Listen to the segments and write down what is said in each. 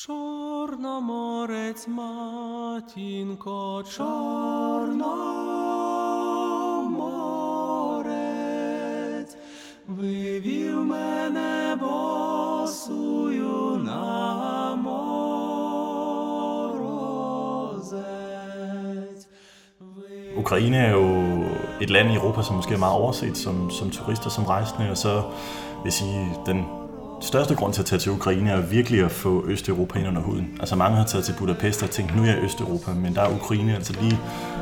Чорноморець, матінко, Чорноморець, вивів мене босую на морозець. Ukraine er jo et land i Europa, som måske er meget overset som, som turister, som rejsende, og så vil jeg sige, den største grund til at tage til Ukraine er virkelig at få Østeuropa ind under huden. Altså mange har taget til Budapest og tænkt, nu er jeg i Østeuropa, men der er Ukraine altså lige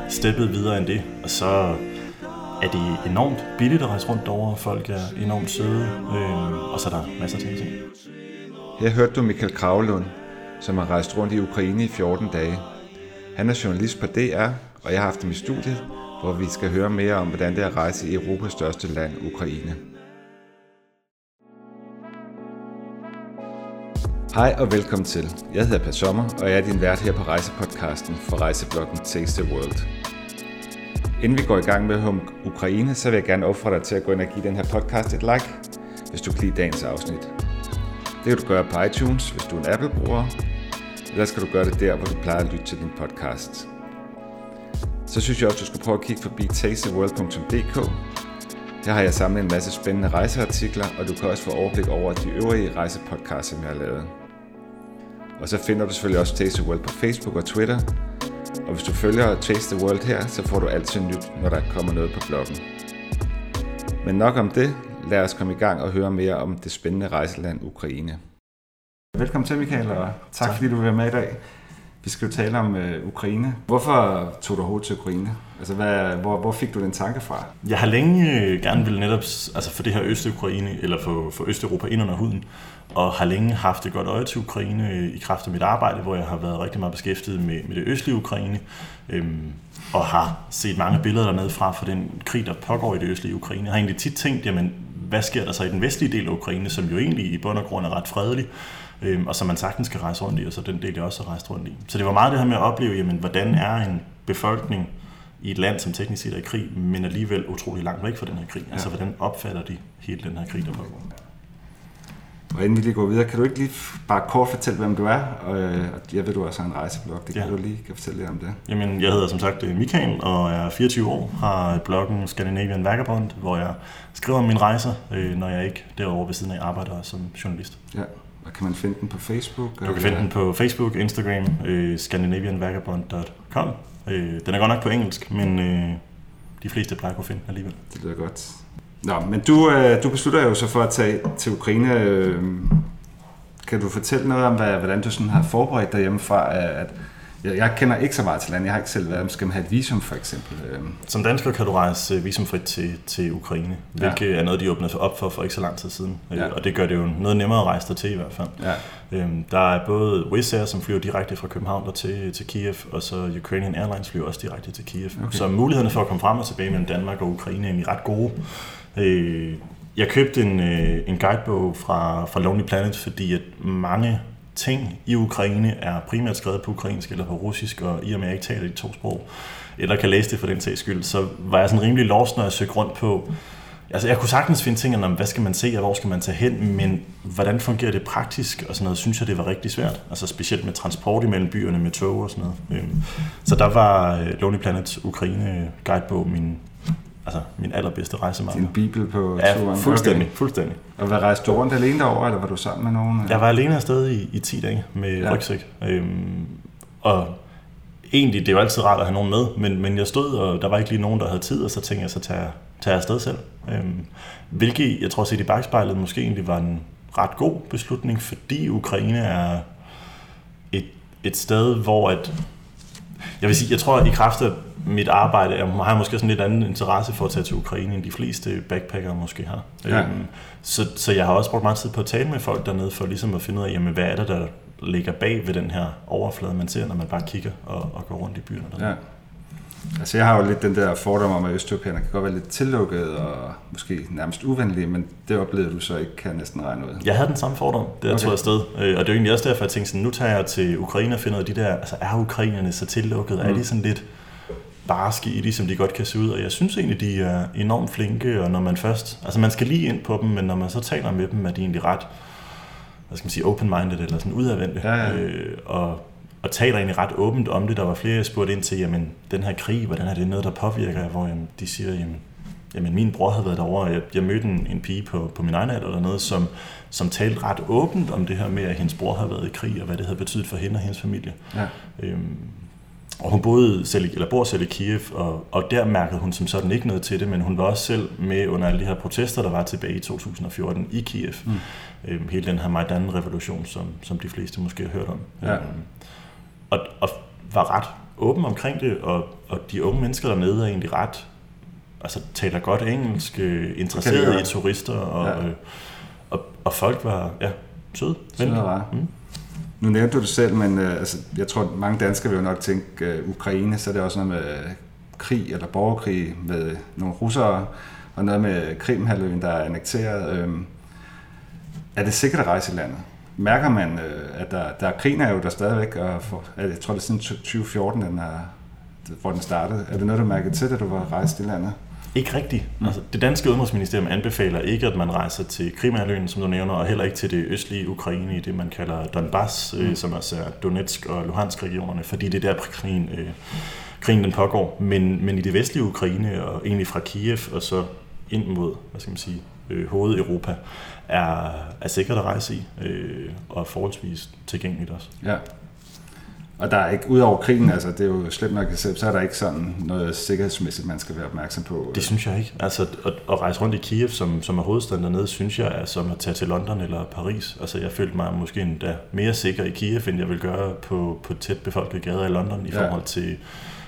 steppet videre end det, og så er det enormt billigt at rejse rundt over, folk er enormt søde, øh, og så er der masser af ting. Her hørte du Michael Kravlund, som har rejst rundt i Ukraine i 14 dage. Han er journalist på DR, og jeg har haft ham i studiet, hvor vi skal høre mere om, hvordan det er at rejse i Europas største land, Ukraine. Hej og velkommen til. Jeg hedder Per Sommer, og jeg er din vært her på rejsepodcasten for rejsebloggen Taste the World. Inden vi går i gang med om Ukraine, så vil jeg gerne opfordre dig til at gå ind og give den her podcast et like, hvis du kan lide dagens afsnit. Det kan du gøre på iTunes, hvis du er en Apple-bruger, eller skal du gøre det der, hvor du plejer at lytte til din podcast. Så synes jeg også, du skal prøve at kigge forbi tastetheworld.dk. Her har jeg samlet en masse spændende rejseartikler, og du kan også få overblik over de øvrige rejsepodcasts, som jeg har lavet. Og så finder du selvfølgelig også Taste the World på Facebook og Twitter. Og hvis du følger Taste the World her, så får du altid nyt, når der kommer noget på bloggen. Men nok om det. Lad os komme i gang og høre mere om det spændende rejseland Ukraine. Velkommen til, Michael, og tak, tak. fordi du vil være med i dag. Vi skal jo tale om øh, Ukraine. Hvorfor tog du hovedet til Ukraine? Altså, hvad, hvor, hvor fik du den tanke fra? Jeg har længe øh, gerne vil netop altså for det her Østukraine, eller for, for Østeuropa ind under huden, og har længe haft et godt øje til Ukraine øh, i kraft af mit arbejde, hvor jeg har været rigtig meget beskæftiget med, med det østlige Ukraine, øhm, og har set mange billeder dernede fra for den krig, der pågår i det østlige Ukraine. Jeg har egentlig tit tænkt, jamen, hvad sker der så i den vestlige del af Ukraine, som jo egentlig i bund og grund er ret fredelig, øhm, og som man sagtens kan rejse rundt i, og så den del, jeg også har rejst rundt i. Så det var meget det her med at opleve, jamen, hvordan er en befolkning i et land, som teknisk set er i krig, men alligevel utrolig langt væk fra den her krig. Ja. Altså, hvordan opfatter de hele den her krig, der pågår? Og inden vi lige går videre, kan du ikke lige bare kort fortælle, hvem du er? Og jeg ved, du også har en rejseblog. Det kan ja. du lige kan fortælle lidt om det. Jamen, jeg hedder som sagt øh, Michael, og er 24 år. Har bloggen Scandinavian Vagabond, hvor jeg skriver om mine rejser, øh, når jeg ikke derovre ved siden af arbejder som journalist. Ja, og kan man finde den på Facebook? Du kan finde den på Facebook, Instagram, øh, scandinavianvagabond.com. Øh, Den er godt nok på engelsk, men øh, de fleste plejer at kunne finde den alligevel. Det lyder godt. Nå, men du, øh, du beslutter jo så for at tage til Ukraine. Øh, kan du fortælle noget om, hvad, hvordan du sådan har forberedt dig hjemmefra? At, jeg, jeg kender ikke så meget til landet. Jeg har ikke selv været. Skal man have et visum, for eksempel? Som dansker kan du rejse visumfrit til, til Ukraine, hvilket ja. er noget, de åbnede op for for ikke så lang tid siden. Ja. Og det gør det jo noget nemmere at rejse der til i hvert fald. Ja. Øhm, der er både Wizz Air, som flyver direkte fra København der til, til Kiev, og så Ukrainian Airlines flyver også direkte til Kiev. Okay. Så mulighederne for at komme frem og tilbage mellem Danmark og Ukraine er egentlig ret gode. Øh, jeg købte en, øh, en guidebog fra, fra Lonely Planet, fordi at mange ting i Ukraine er primært skrevet på ukrainsk eller på russisk, og i og med at jeg ikke taler de to sprog, eller kan læse det for den sags skyld, så var jeg sådan rimelig lost, når jeg søgte rundt på Altså, jeg kunne sagtens finde ting om, hvad skal man se, og hvor skal man tage hen, men hvordan fungerer det praktisk, og sådan noget, synes jeg, det var rigtig svært. Altså, specielt med transport imellem byerne, med tog og sådan noget. Øhm, så der var øh, Lonely Planets Ukraine guidebog min, altså min allerbedste rejsemarker. Din bibel på ja, turen? fuldstændig, okay. fuldstændig. Og hvad rejste du rundt alene derovre, eller var du sammen med nogen? Jeg var alene afsted i, i 10 dage med ja. rygsæk. Øhm, og egentlig, det er jo altid rart at have nogen med, men, men jeg stod, og der var ikke lige nogen, der havde tid, og så tænkte jeg, så tager, tager jeg afsted selv. Øhm, hvilket, jeg tror, set i bagspejlet, måske egentlig var en ret god beslutning, fordi Ukraine er et, et sted, hvor at, jeg vil sige, jeg tror, at i kraft af mit arbejde, jeg har måske sådan lidt anden interesse for at tage til Ukraine, end de fleste backpackere måske har. Ja. Øhm, så, så jeg har også brugt meget tid på at tale med folk dernede, for ligesom at finde ud af, jamen, hvad er det, der ligger bag ved den her overflade, man ser, når man bare kigger og, og går rundt i byerne. Dernede. Ja. Altså jeg har jo lidt den der fordom om, at østeuropæerne kan godt være lidt tillukket og måske nærmest uvenlige, men det oplevede du så ikke, kan næsten regne ud. Jeg havde den samme fordom, det jeg okay. tog afsted. Øh, og det er jo egentlig også derfor, jeg tænkte sådan, nu tager jeg til Ukraine og finder ud af de der, altså er ukrainerne så tillukket? Mm. Er de sådan lidt barske i det, som de godt kan se ud? Og jeg synes egentlig, de er enormt flinke, og når man først, altså man skal lige ind på dem, men når man så taler med dem, er de egentlig ret hvad skal man sige, open-minded eller sådan udadvendte. Ja, ja. Øh, og, og taler egentlig ret åbent om det. Der var flere, jeg spurgte ind til, jamen, den her krig, hvordan er det noget, der påvirker Hvor jamen, de siger, jamen, jamen, min bror havde været derovre, og jeg, jeg mødte en, en pige på, på min egen alder eller noget, som, som talte ret åbent om det her med, at hendes bror havde været i krig, og hvad det havde betydet for hende og hendes familie. Ja. Øhm, og hun boede selv, eller bor selv i Kiev, og, og der mærkede hun som sådan ikke noget til det, men hun var også selv med under alle de her protester, der var tilbage i 2014 i Kiev. Mm. Øhm, hele den her Majdan-revolution, som, som de fleste måske har hørt om. Ja. Øhm, og, og var ret åben omkring det, og, og de unge mennesker dernede er egentlig ret, altså taler godt engelsk, øh, interesseret i turister, og, ja. øh, og, og folk var ja, søde. Søde var. Mm. Nu nævnte du det selv, men øh, altså, jeg tror, mange danskere vil jo nok tænke øh, Ukraine, så er det også noget med øh, krig eller borgerkrig med nogle russere, og noget med Krimhalvøen, der er annekteret. Øh, er det sikkert at rejse i landet? Mærker man, øh, at der, der krigen er jo der stadigvæk, og for, jeg tror det er siden 2014, den er, hvor den startede. Er det noget, du mærkede til, da du var rejst i landet? Ikke rigtigt. Mm. Altså, det danske udenrigsministerium anbefaler ikke, at man rejser til Krimhaløen, som du nævner, og heller ikke til det østlige Ukraine, i det man kalder Donbass, mm. øh, som altså er Donetsk og Luhansk-regionerne, fordi det er der krigen, øh, krigen den pågår. Men, men i det vestlige Ukraine, og egentlig fra Kiev, og så ind mod, hvad skal man sige, øh, hovedeuropa, er, er sikkert at rejse i, øh, og forholdsvis tilgængeligt også. Ja. Og der er ikke, udover krigen, altså det er jo slemt nok så er der ikke sådan noget sikkerhedsmæssigt, man skal være opmærksom på. Det synes jeg ikke. Altså at, at rejse rundt i Kiev, som, som er hovedstaden dernede, synes jeg er som at tage til London eller Paris. Altså jeg følte mig måske endda mere sikker i Kiev, end jeg vil gøre på, på tæt befolkede gader i London i ja. forhold til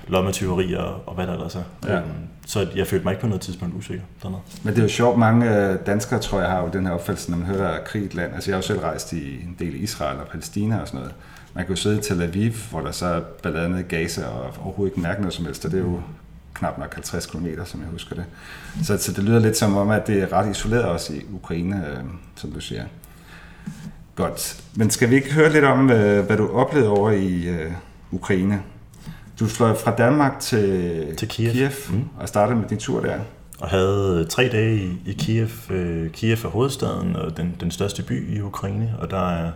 lommetyveri og, og hvad der ellers er. Ja. Um, så jeg følte mig ikke på noget tidspunkt usikker dernede. Men det er jo sjovt, mange øh, danskere tror jeg har jo den her opfattelse, når man hører, der er krig i et land. Altså jeg har jo selv rejst i en del i Israel og Palæstina og sådan noget man kan jo sidde i Tel Aviv, hvor der så er blandt andet Gaza, og overhovedet ikke mærke noget som helst, og det er jo knap nok 50 km, som jeg husker det. Så, så det lyder lidt som om, at det er ret isoleret også i Ukraine, øh, som du siger. Godt. Men skal vi ikke høre lidt om, øh, hvad du oplevede over i øh, Ukraine? Du fløj fra Danmark til, til Kiev, Kiev mm. og startede med din tur der. Og havde tre dage i, i Kiev. Øh, Kiev er hovedstaden og den, den største by i Ukraine, og der er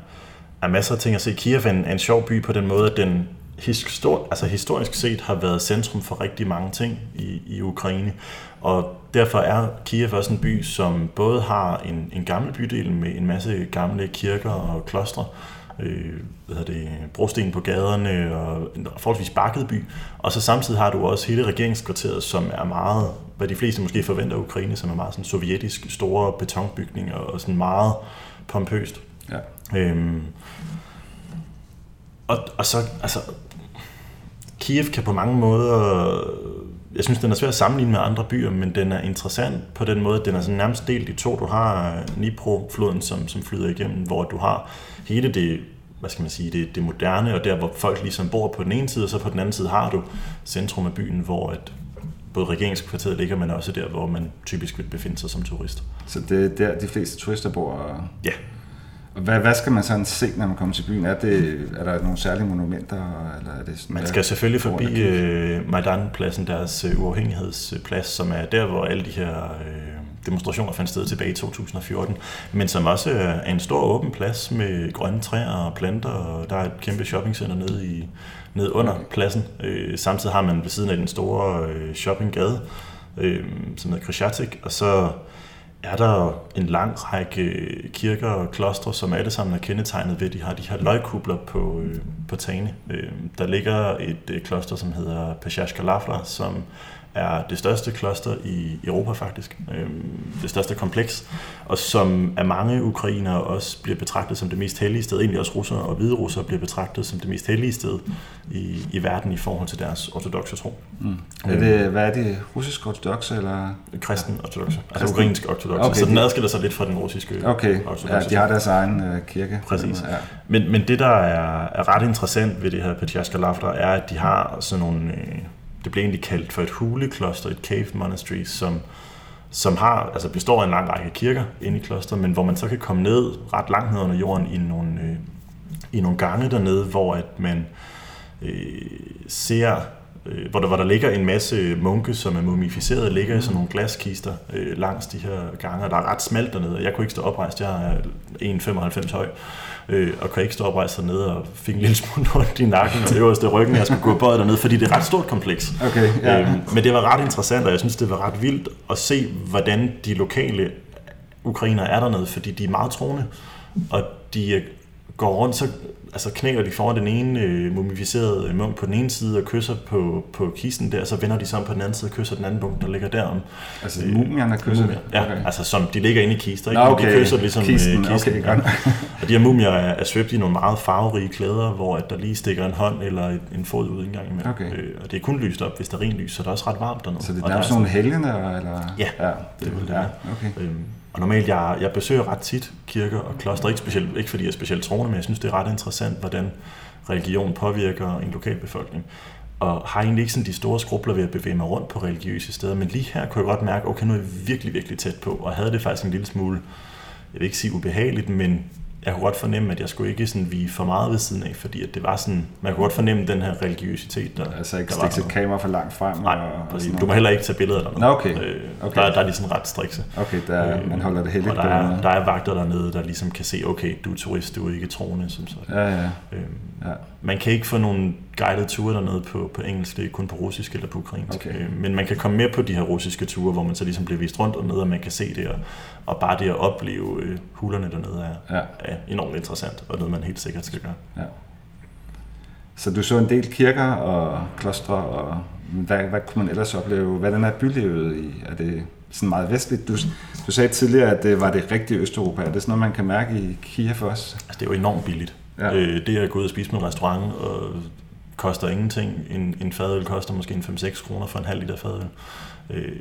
er masser af ting at se. Kiev er en, en sjov by på den måde, at den histor, altså historisk set har været centrum for rigtig mange ting i, i Ukraine. Og derfor er Kiev også en by, som både har en, en gammel bydel med en masse gamle kirker og klostre, øh, hvad det, brosten på gaderne og en forholdsvis bakket by. Og så samtidig har du også hele regeringskvarteret, som er meget, hvad de fleste måske forventer af Ukraine, som er meget sådan sovjetisk, store betonbygninger og sådan meget pompøst. Ja. Øhm, og, og så, altså, Kiev kan på mange måder, jeg synes, den er svær at sammenligne med andre byer, men den er interessant på den måde, at den er sådan nærmest delt i to. Du har Dnipro-floden, som, som flyder igennem, hvor du har hele det hvad skal man sige, det, det moderne, og der hvor folk ligesom bor på den ene side, og så på den anden side har du centrum af byen, hvor at både regeringskvarteret ligger, men også der, hvor man typisk vil befinde sig som turist. Så det er der, de fleste turister bor? Ja, hvad, hvad skal man sådan se, når man kommer til byen? Er, det, er der nogle særlige monumenter? Eller er det sådan, man skal selvfølgelig forbi øh, Majdan-pladsen, deres øh, uafhængighedsplads, som er der, hvor alle de her øh, demonstrationer fandt sted tilbage i 2014, men som også er en stor åben plads med grønne træer og planter, og der er et kæmpe shoppingcenter nede, i, nede under okay. pladsen. Øh, samtidig har man ved siden af den store øh, shoppinggade, øh, som hedder Krishatik, og så er der en lang række kirker og klostre, som alle sammen er kendetegnet ved, at de har de her løgkubler på, øh, på tagene. Øh, der ligger et øh, kloster, som hedder Peshashka Lafra, som er det største kloster i Europa faktisk, øh, det største kompleks, og som af mange ukrainere også bliver betragtet som det mest hellige sted, egentlig også russere og hvide russere bliver betragtet som det mest hellige sted i, i verden i forhold til deres ortodoxe tro. Mm. Er det, hvad er det, russisk ortodoxe eller? Kristen ortodoxe, altså ukrainsk ortodoxe, okay, så den adskiller sig lidt fra den russiske Okay, ja, de har deres egen uh, kirke. Præcis. Ja. Men, men det, der er, er ret interessant ved det her Petyaska Lafra, er, at de har sådan nogle... Øh, det blev egentlig kaldt for et hulekloster, et cave monastery, som, som har, altså består af en lang række kirker inde i klosteret, men hvor man så kan komme ned ret langt ned under jorden i nogle, øh, i nogle gange dernede, hvor at man øh, ser øh, hvor, der, hvor der ligger en masse munke, som er mumificeret, ligger i sådan nogle glaskister øh, langs de her gange, og der er ret smalt dernede. Jeg kunne ikke stå oprejst, jeg er 1,95 høj, øh, og kan ikke stå oprejst dernede, og fik en lille smule ondt i nakken og øverste ryggen, jeg skulle gå bøjet dernede, fordi det er et ret stort kompleks. Okay, ja. øhm, men det var ret interessant, og jeg synes, det var ret vildt at se, hvordan de lokale ukrainer er dernede, fordi de er meget troende, og de øh, går rundt, så altså knækker de foran den ene øh, mumificerede munk på den ene side og kysser på, på kisten der, så vender de så på den anden side og kysser den anden munk, der ligger derom. Altså øh, mumierne kysser? Mumier. Ja, okay. altså som de ligger inde i kister, ikke? Nå, okay. de kysser ligesom kisten, øh, kisten. Okay, ja. og de her mumier er, er svøbt i nogle meget farverige klæder, hvor at der lige stikker en hånd eller en fod ud en gang imellem. Okay. Øh, og det er kun lyst op, hvis der er lys, så det er også ret varmt dernede. Så det er nærmest nogle helgene? Eller? Ja, ja, det, det, det ja, okay. Øhm, og normalt, jeg, jeg besøger ret tit kirker og kloster, ikke, specielt, ikke fordi jeg er specielt troende, men jeg synes, det er ret interessant, hvordan religion påvirker en lokalbefolkning. Og har egentlig ikke sådan de store skrubler ved at bevæge mig rundt på religiøse steder, men lige her kunne jeg godt mærke, okay, nu er jeg virkelig, virkelig tæt på, og havde det faktisk en lille smule, jeg vil ikke sige ubehageligt, men jeg kunne godt fornemme, at jeg skulle ikke sådan vige for meget ved siden af, fordi at det var sådan, man kunne godt fornemme den her religiøsitet. Der, altså ikke stikke sit kamera for langt frem? Nej, og, og du må heller ikke tage billeder dernede. Nå, okay. Øh, okay. Der, der er de sådan ret strikse. Okay, der, øh, man holder det heldigt. Og der er, der er vagter dernede, der ligesom kan se, okay, du er turist, du er ikke troende, som sådan. Ja, ja. Øh, ja. Man kan ikke få nogle guided ture dernede på, på engelsk, det er kun på russisk eller på ukrainsk. Okay. Øh, men man kan komme med på de her russiske ture, hvor man så ligesom bliver vist rundt og ned, og man kan se det, og, og bare det at opleve øh, hulerne dernede er, ja. er enormt interessant, og noget man helt sikkert skal gøre. Ja. Så du så en del kirker og klostre, og hvad, hvad kunne man ellers opleve? Hvordan er bylivet i? Er det sådan meget vestligt? Du, du sagde tidligere, at det var det rigtige Østeuropa. Er det sådan noget, man kan mærke i Kiev også? Altså, det er jo enormt billigt. Ja. Øh, det at gå ud og spise på en restaurant og koster ingenting. En, en fadøl koster måske en 5-6 kroner for en halv liter fadøl. Øh,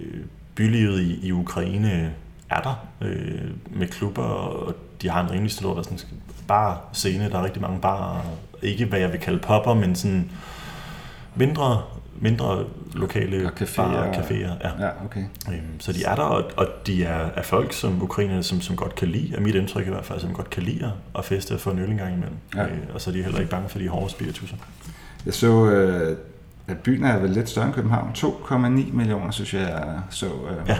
bylivet i, i Ukraine er der øh, med klubber, og de har en rimelig stor sådan, bar scene. Der er rigtig mange bar, Ikke hvad jeg vil kalde popper, men sådan mindre mindre lokale og caféer. Barer, caféer ja. ja okay. øhm, så de er der, og, og de er, er folk, som ukrainerne, som, som godt kan lide, er mit indtryk i hvert fald, som godt kan lide at feste og få en øl en gang imellem. Ja. Øh, og så er de heller ikke bange for de hårde spiritusser. Jeg så, øh, at byen er vel lidt større end København. 2,9 millioner, synes jeg, jeg så. Øh. Ja,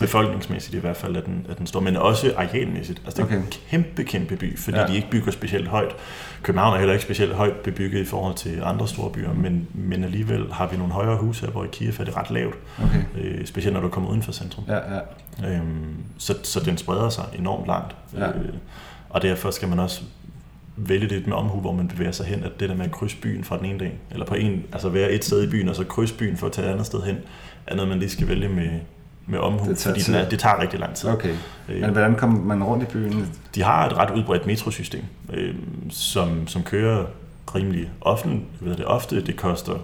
befolkningsmæssigt i hvert fald er den, er den stor, men også arealmæssigt. Altså det er okay. en kæmpe, kæmpe by, fordi ja. de ikke bygger specielt højt. København er heller ikke specielt højt bebygget i forhold til andre store byer, men, men alligevel har vi nogle højere huse her, hvor i Kiev er det ret lavt. Okay. Øh, specielt når du kommer uden for centrum. Ja, ja. Øhm, så, så den spreder sig enormt langt. Ja. Øh, og derfor skal man også vælge det med omhu, hvor man bevæger sig hen, at det der med at krydse byen fra den ene dag, eller på en, altså være et sted i byen, og så krydse byen for at tage et andet sted hen, er noget, man lige skal vælge med, med omhu, det fordi den er, det tager rigtig lang tid. Okay. Øh, Men hvordan kommer man rundt i byen? De har et ret udbredt metrosystem, øh, som, som kører rimelig ofte. Ved det ofte. Det koster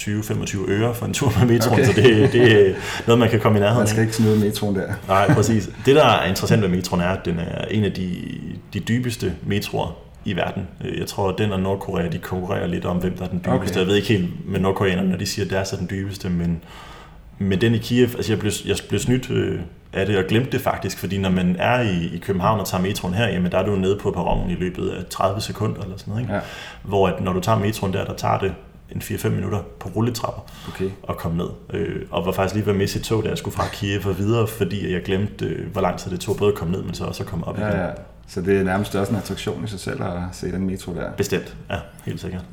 20-25 øre for en tur med metroen, okay. så det, det er noget, man kan komme i nærheden Man skal ikke snyde metroen der. Nej, præcis. Det, der er interessant ved metroen, er, at den er en af de, de dybeste metroer i verden. Øh, jeg tror, at den og Nordkorea, de konkurrerer lidt om, hvem der er den dybeste. Okay. Jeg ved ikke helt med nordkoreanerne, når de siger, at deres er den dybeste, men men den i Kiev, altså jeg blev, jeg blev snydt øh, af det og glemte det faktisk, fordi når man er i, i København og tager metroen her, jamen der er du nede på perronen i løbet af 30 sekunder eller sådan noget. Ikke? Ja. Hvor at når du tager metroen der, der tager det en 4-5 minutter på rulletrapper okay. og komme ned. Øh, og var faktisk lige ved at miste et tog, da jeg skulle fra Kiev og videre, fordi jeg glemte, øh, hvor lang tid det tog både at komme ned, men så også at komme op ja, igen. Ja. Så det er nærmest også en attraktion i sig selv at se den metro der? Bestemt, ja, helt sikkert.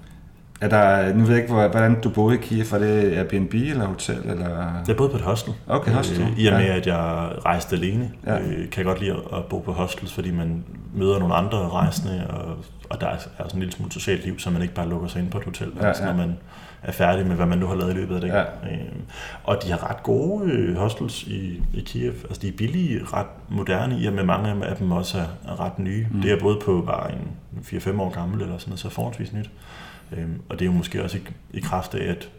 Er der, nu ved jeg ikke, hvordan du boede i Kiev. Var det Airbnb eller hotel? Eller? Jeg boede på et hostel. Okay, hostel. Øh, I og med, ja. at jeg rejste alene, ja. øh, kan jeg godt lide at bo på hostels, fordi man møder nogle andre rejsende, og, og der er, er sådan en lille smule socialt liv, så man ikke bare lukker sig ind på et hotel, ja, altså, ja. når man er færdig med, hvad man nu har lavet i løbet af dagen. Ja. Øh, og de har ret gode øh, hostels i, i Kiev. Altså, de er billige, ret moderne, i og med mange af dem også er, er ret nye. Mm. Det er både på bare en 4-5 år gammel, eller sådan noget, så forholdsvis nyt. Øhm, og det er jo måske også i, i kraft af, at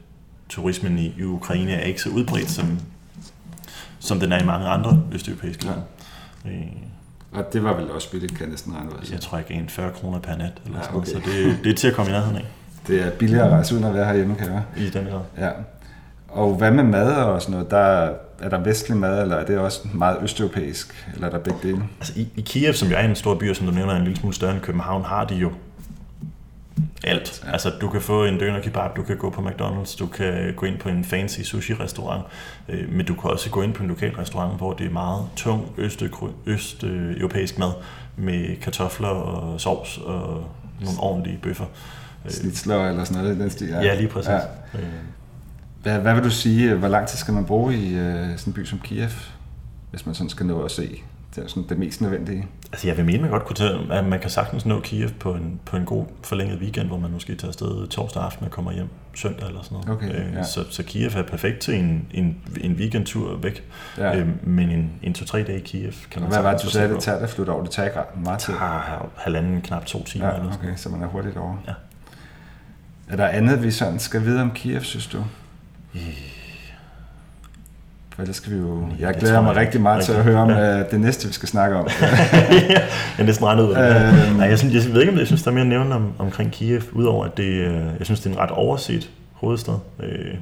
turismen i, i Ukraine er ikke så udbredt, som, som den er i mange andre østeuropæiske lande. Ja. Øh, og det var vel også billigt, kan næsten regne ud. Jeg tror ikke, en 40 kroner per nat, eller ja, okay. sådan, så det, det er til at komme i nærheden af. Det er billigere at rejse uden at være herhjemme, kan jeg I den grad. Ja. Og hvad med mad og sådan noget? Der, er der vestlig mad, eller er det også meget østeuropæisk, eller er der begge dele? Altså i, i Kiev, som jo er en stor by, og som du nævner er en lille smule større end København, har de jo alt. Ja. Altså, du kan få en døner kebab, du kan gå på McDonald's, du kan gå ind på en fancy sushi-restaurant, øh, men du kan også gå ind på en lokal restaurant, hvor det er meget tung østeuropæisk mad med kartofler og sovs og nogle ordentlige bøffer. Snitsler eller sådan noget i den stil. Ja, ja lige præcis. Ja. Hvad, hvad vil du sige, hvor lang tid skal man bruge i uh, sådan en by som Kiev, hvis man sådan skal nå at se det, er sådan det mest nødvendige? Altså jeg vil mene, man godt kunne tage, at man kan sagtens nå Kiev på en, på en god forlænget weekend, hvor man måske tager afsted torsdag aften og kommer hjem søndag eller sådan noget. Okay, øh, ja. så, så Kiev er perfekt til en, en, en weekendtur væk, ja. øh, men en, en to-tre dage i Kiev kan man Hvad var det, du sagde, det tager det flytte over? Det tager ikke meget tid? Det tager halvanden, knap to timer. Ja, eller okay, sådan. så man er hurtigt over. Ja. Er der andet, vi sådan skal vide om Kiev, synes du? For ellers skal vi jo... Jeg Jeg glæder tror, mig jeg- rigtig meget til at høre om ja. ja. det næste, vi skal snakke om. ja, jeg er næsten regnet ud af. Øhm. Nej, jeg, synes, jeg ved ikke, om det, jeg synes, der er mere at nævne om, omkring Kiev, udover at det, øh, jeg synes, det er en ret overset hovedstad øh,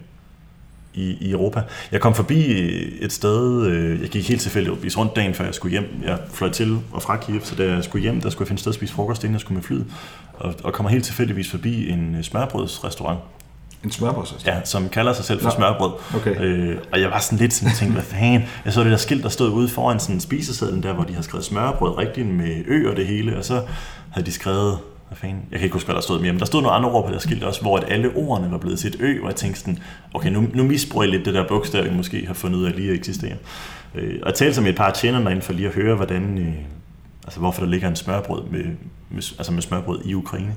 i, i Europa. Jeg kom forbi øh, et sted, øh, jeg gik helt tilfældigvis rundt dagen, før jeg skulle hjem. Jeg fløj til og fra Kiev, så da jeg skulle hjem, der skulle jeg finde et sted at spise frokost, inden jeg skulle med flyet. Og, og kommer helt tilfældigvis forbi en øh, smørbrødsrestaurant, En smørbrød, ja, som kalder sig selv for Nå, smørbrød. okay. Øh, og jeg var sådan lidt sådan, tænkte, hvad fanden? Jeg så det der skilt, der stod ude foran sådan spisesedlen der, hvor de har skrevet smørbrød rigtigt med ø og det hele, og så havde de skrevet, hvad fanden, jeg kan ikke huske, hvad der stod mere, men der stod nogle andre ord på det der skilt også, hvor at alle ordene var blevet til et ø, og jeg tænkte sådan, okay, nu, nu misbruger jeg lidt det der bogstav, jeg måske har fundet ud af lige at eksistere. Øh, og jeg talte med et par tjenere derinde for lige at høre, hvordan, øh, altså hvorfor der ligger en smørbrød med, med, altså med smørbrød i Ukraine.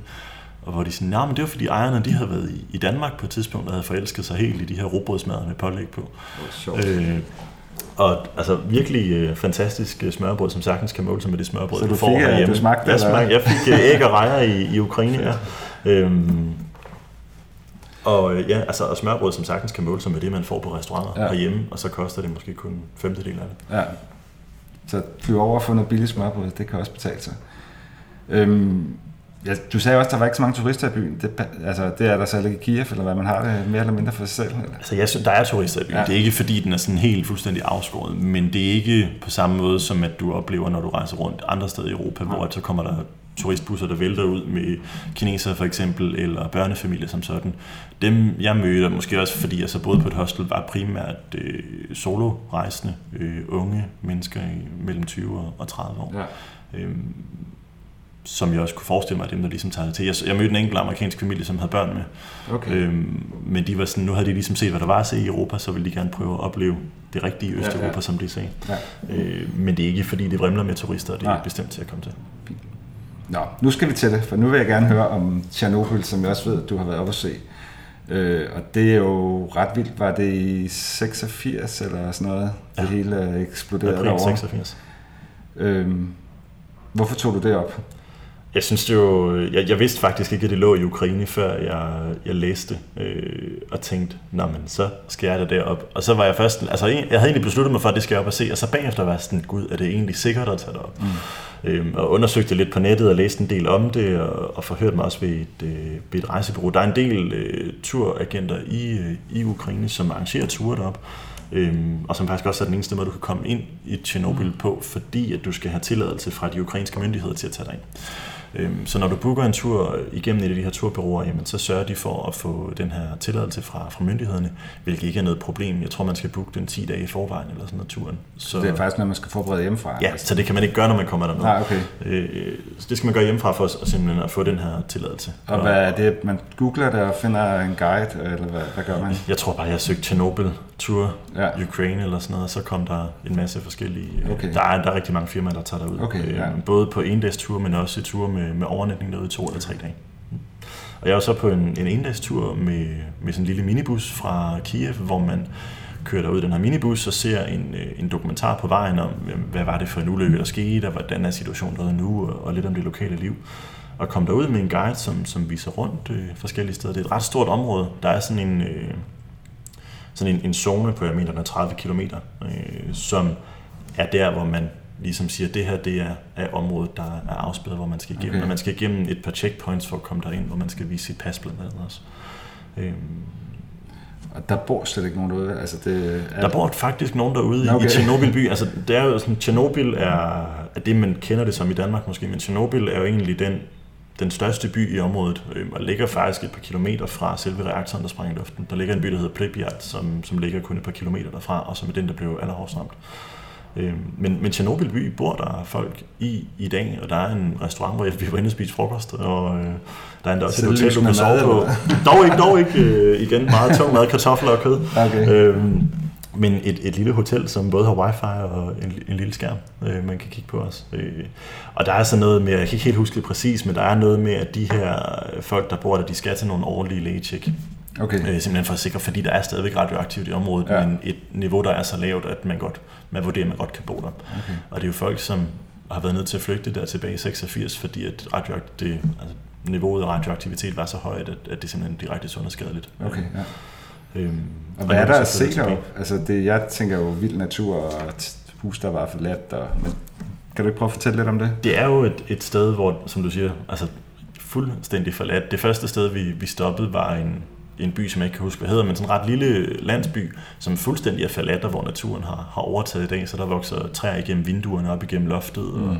Og hvor de sådan, nej, men det var fordi ejerne, de havde været i, i Danmark på et tidspunkt, og havde forelsket sig helt i de her robrødsmadder med pålæg på. Sjovt. Øh, og altså virkelig øh, fantastisk øh, smørbrød, som sagtens kan måle sig med det smørbrød, Så du får fik, øh, herhjemme. du smagte, jeg, smagte, jeg fik øh, æg og rejer i, i Ukraine, ja. Øhm, og øh, ja, altså og smørbrød, som sagtens kan måle sig med det, man får på restauranter Ja. ja. herhjemme, og så koster det måske kun en femtedel af det. Ja. Så flyve over og få noget billigt smørbrød, det kan også betale sig. Øhm, ja, du sagde også, at der var ikke så mange turister i byen. Det, altså, det er der så ikke i Kiev, eller hvad man har det mere eller mindre for sig selv? Eller? Altså, jeg synes, der er turister i byen. Ja. Det er ikke, fordi den er sådan helt fuldstændig afskåret, men det er ikke på samme måde, som at du oplever, når du rejser rundt andre steder i Europa, ja. hvor så kommer der turistbusser, der vælter ud med kinesere for eksempel, eller børnefamilier som sådan. Dem, jeg mødte, måske også fordi jeg så boede på et hostel, var primært øh, solorejsende, øh, unge mennesker i mellem 20 og- og 30 år. Ja. Øhm, som jeg også kunne forestille mig, dem der ligesom tager til. Jeg, jeg mødte en enkelt amerikansk familie, som havde børn med. Okay. Øhm, men de var sådan, nu havde de ligesom set, hvad der var at se i Europa, så ville de gerne prøve at opleve det rigtige Østeuropa, Ja, ja, som de sagde. Ja. Øh, men det er ikke, fordi det vrimler med turister, og det er Nej. bestemt til at komme til. Nå, nu skal vi til det, for nu vil jeg gerne høre om Tjernobyl, som jeg også ved, at du har været oppe at se. Øh, og det er jo ret vildt. Var det i 86 eller sådan noget, det Ja. hele eksploderede April derovre? 86. Øhm, hvorfor tog du det op? Jeg synes det jo, jeg, jeg vidste faktisk ikke, at det lå i Ukraine, før jeg, jeg læste øh, og tænkte, nå men så skal jeg da derop. Og så var jeg først, altså jeg havde egentlig besluttet mig for, at det skal jeg op og se, og så bagefter var jeg sådan, gud, er det egentlig sikkert at tage det op? Mm. Øhm, og undersøgte lidt på nettet og læste en del om det, og, og forhørte mig også ved et, øh, ved et rejsebureau. Der er en del øh, turagenter i, øh, i Ukraine, som arrangerer ture derop. Øhm, og som faktisk også er den eneste måde, du kan komme ind i Tjernobyl på, fordi at du skal have tilladelse fra de ukrainske myndigheder til at tage dig ind. Øhm, Så når du booker en tur igennem et af de her turbyråer, jamen, så sørger de for at få den her tilladelse fra, fra myndighederne, hvilket ikke er noget problem. Jeg tror, man skal booke den 10 dage i forvejen eller sådan noget turen. Så, Det er faktisk noget, man skal forberede hjemmefra. Ja, så det kan man ikke gøre, når man kommer derned. Nej, okay. Øh, så det skal man gøre hjemmefra for at, simpelthen at få den her tilladelse. Og hvad er det? Man googler det og finder en guide, eller hvad, hvad gør man? Jeg tror bare, jeg søgte Chernobyl Tour Ja. Ukraine eller sådan noget, og så kom der en masse forskellige... øh, Okay. Der, er, der er rigtig mange firmaer, der tager derud. Okay, ja. Øh, Både på en dags tur, men også tur med, med overnatning derude i to eller tre dage. Mm. Og jeg var så på en, en endags tur med, med sådan en lille minibus fra Kiev, hvor man kører derud i den her minibus og ser en, øh, en dokumentar på vejen om, hvad var det for en ulykke, der skete, og hvordan er situationen derude nu, og, og lidt om det lokale liv. Og kom derud med en guide, som, som viser rundt øh, forskellige steder. Det er et ret stort område. Der er sådan en, øh, sådan en, en zone på, jeg mener, den er 30 km, øh, som er der, hvor man ligesom siger, at det her det er, er området, der er afspærret, hvor man skal igennem. Okay. Og man skal igennem et par checkpoints for at komme derind, hvor man skal vise sit pas blandt andet også. Øhm, Og der bor slet ikke nogen derude. Altså det, er der bor faktisk nogen derude okay. i Tjernobyl by. Altså, det er jo sådan, Tjernobyl er, er det, man kender det som i Danmark måske, men Tjernobyl er jo egentlig den den største by i området, øh, og ligger faktisk et par kilometer fra selve reaktoren, der sprang i luften. Der ligger en by, der hedder Pripyat, som, som ligger kun et par kilometer derfra, og som er den, der blev allerhårdest ramt. Øh, men, men Tjernobyl by bor der folk i i dag, og der er en restaurant, hvor vi var inde og spise frokost, og øh, der er endda også et hotel, du kan sove på. Dog ikke, dog ikke øh, igen meget tung mad, kartofler og kød. Okay. Øh, men et, et lille hotel, som både har wifi og en, en lille skærm, øh, man kan kigge på os. Øh, og der er så noget med, jeg kan ikke helt huske det præcis, men der er noget med, at de her folk, der bor der, de skal til nogle årlige lægetjek. Okay. Øh, simpelthen for at sikre, fordi der er stadigvæk radioaktivt i området, ja. men et niveau, der er så lavt, at man godt, man vurderer, at man godt kan bo der. Okay. Og det er jo folk, som har været nødt til at flygte der tilbage i 86, fordi at radioakt, det, altså, niveauet af radioaktivitet var så højt, at, at det simpelthen direkte sundhedsskadeligt. Okay, ja. Øhm, og hvad er der at se deroppe? Altså det, jeg tænker jo vild natur og hus, der var forladt. Og, men kan du ikke prøve at fortælle lidt om det? Det er jo et, et sted, hvor, som du siger, altså fuldstændig forladt. Det første sted, vi, vi stoppede, var en, en by, som jeg ikke kan huske, hvad hedder, men sådan en ret lille landsby, som fuldstændig er forladt, og hvor naturen har, har overtaget i dag, så der vokser træer igennem vinduerne op igennem loftet, mm. og,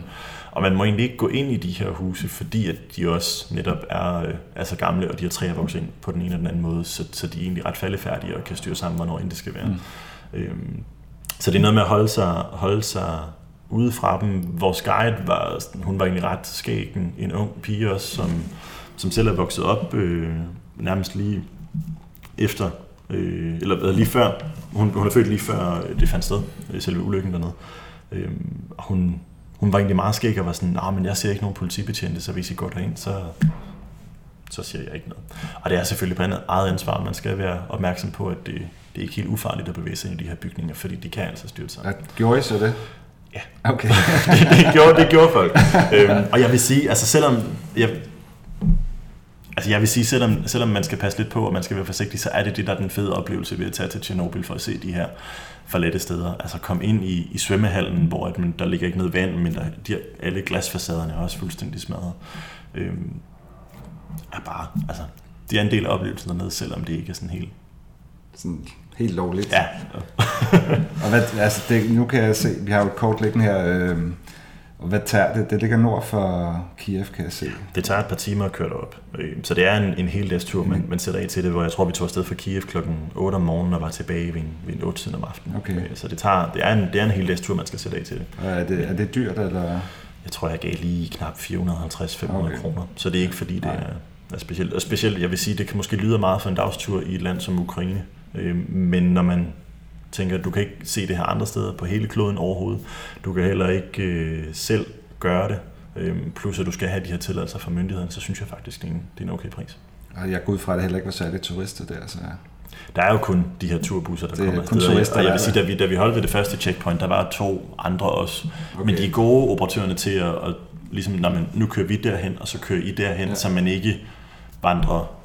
og man må egentlig ikke gå ind i de her huse, fordi at de også netop er, øh, er så gamle, og de her træer vokser ind på den ene eller den anden måde, så, så de er egentlig ret faldefærdige og kan styre sammen, hvornår end det skal være. Mm. Øhm, så det er noget med at holde sig, holde sig ude fra dem. Vores guide var, hun var egentlig ret skæg, en, en ung pige også, som, som selv er vokset op øh, nærmest lige efter, øh, eller lige før, hun, hun er født lige før det fandt sted, selve ulykken dernede. Øh, hun, hun var egentlig meget skæg og var sådan, nej, men jeg ser ikke nogen politibetjente, så hvis I går derind, så, så siger jeg ikke noget. Og det er selvfølgelig på andet eget ansvar, man skal være opmærksom på, at det, det er ikke helt ufarligt at bevæge sig ind i de her bygninger, fordi de kan altså styrte sig. Ja, gjorde I så det? Ja. Okay. det, det, gjorde, det gjorde folk. øhm, og jeg vil sige, altså selvom jeg, Altså jeg vil sige, selvom, selvom man skal passe lidt på, og man skal være forsigtig, så er det det, der er den fede oplevelse ved at tage til Tjernobyl for at se de her forladte steder. Altså kom ind i, i svømmehallen, hvor at man, der ligger ikke noget vand, men der, de, alle glasfacaderne er også fuldstændig smadret. Øhm, er bare, altså, det er en del af oplevelsen dernede, selvom det ikke er sådan helt... Sådan helt lovligt. Ja. og hvad, altså det, nu kan jeg se, vi har jo et kort liggende her, øh, og hvad tager det? Det ligger nord for Kiev, kan jeg se. Det tager et par timer at køre derop. Øh, så det er en, en hel dags tur, man, mm. man sætter af til det, hvor jeg tror, vi tog afsted fra Kiev klokken 8 om morgenen og var tilbage ved en, ved en 8 tiden om aftenen. Okay. Øh, så det, tager, det, er en, det er en hel dags tur, man skal sætte af til det. Og er det, er det dyrt, eller? Jeg tror, jeg gav lige knap 450-500 okay. kroner. Så det er ikke, fordi det er, er specielt. Og specielt, jeg vil sige, det kan måske lyde meget for en dagstur i et land som Ukraine. Øh, men når man tænker, at du kan ikke se det her andre steder på hele kloden overhovedet. Du kan heller ikke øh, selv gøre det. Øhm, plus at du skal have de her tilladelser fra myndighederne, så synes jeg faktisk, det er en, det er en okay pris. Og jeg går ud fra, at det heller ikke var særligt turister der, så der er jo kun de her turbusser, der det kommer afsted. Turister, og jeg vil sige, da vi, da vi holdt ved det første checkpoint, der var to andre også. Okay. Men de er gode operatørerne til at, at ligesom, når man, nu kører vi derhen, og så kører I derhen, ja. så man ikke vandrer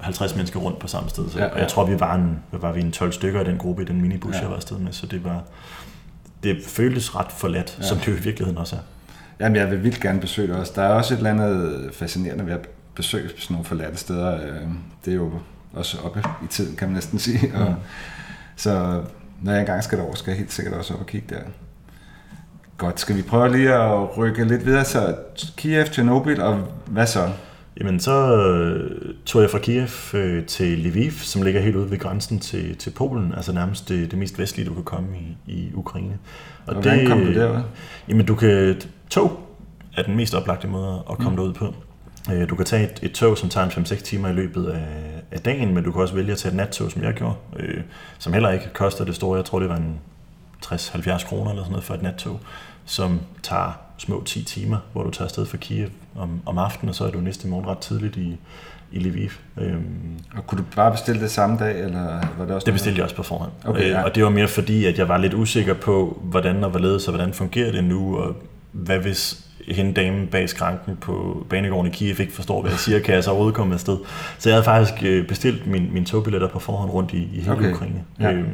50 mennesker rundt på samme sted. Så, ja, ja. Og jeg tror, vi var, en, var vi en 12 stykker i den gruppe, i den minibus, ja. jeg var afsted med, så det var, det føltes ret forladt, ja. som det jo i virkeligheden også er. Jamen, jeg vil vildt gerne besøge det også. Der er også et eller andet fascinerende ved at besøge sådan nogle forladte steder. Øh, det er jo også oppe i tiden, kan man næsten sige. Og, mm. Så når jeg engang skal derover, skal jeg helt sikkert også op og kigge der. Godt, skal vi prøve lige at rykke lidt videre, så Kiev, Tjernobyl, og hvad så? Jamen, så øh, tog jeg fra Kiev øh, til Lviv, som ligger helt ude ved grænsen til, til Polen, altså nærmest det, det mest vestlige, du kan komme i, i Ukraine. Og, og hvordan kom du der? Jamen, du kan... Tog er den mest oplagte måde at komme mm. derud på. Øh, du kan tage et, et tog, som tager en 5-6 timer i løbet af, af dagen, men du kan også vælge at tage et nattog, som jeg gjorde, øh, som heller ikke koster det store. Jeg tror, det var en 60-70 kroner eller sådan noget for et nattog, som tager små 10 timer, hvor du tager afsted fra Kiev om, om aftenen, og så er du næste morgen ret tidligt i, i Lviv. Øhm, og kunne du bare bestille det samme dag, eller var det også Det bestilte jeg også på forhånd. Okay, øh, ja. Og det var mere fordi, at jeg var lidt usikker på, hvordan og hvorledes og hvordan fungerer det nu, og hvad hvis hende dame bag skranken på banegården i Kiev ikke forstår, hvad jeg siger, kan jeg så overhovedet komme afsted. Så jeg havde faktisk øh, bestilt min, min togbilletter på forhånd rundt i, i hele okay. Ukraine. Ja. Øhm,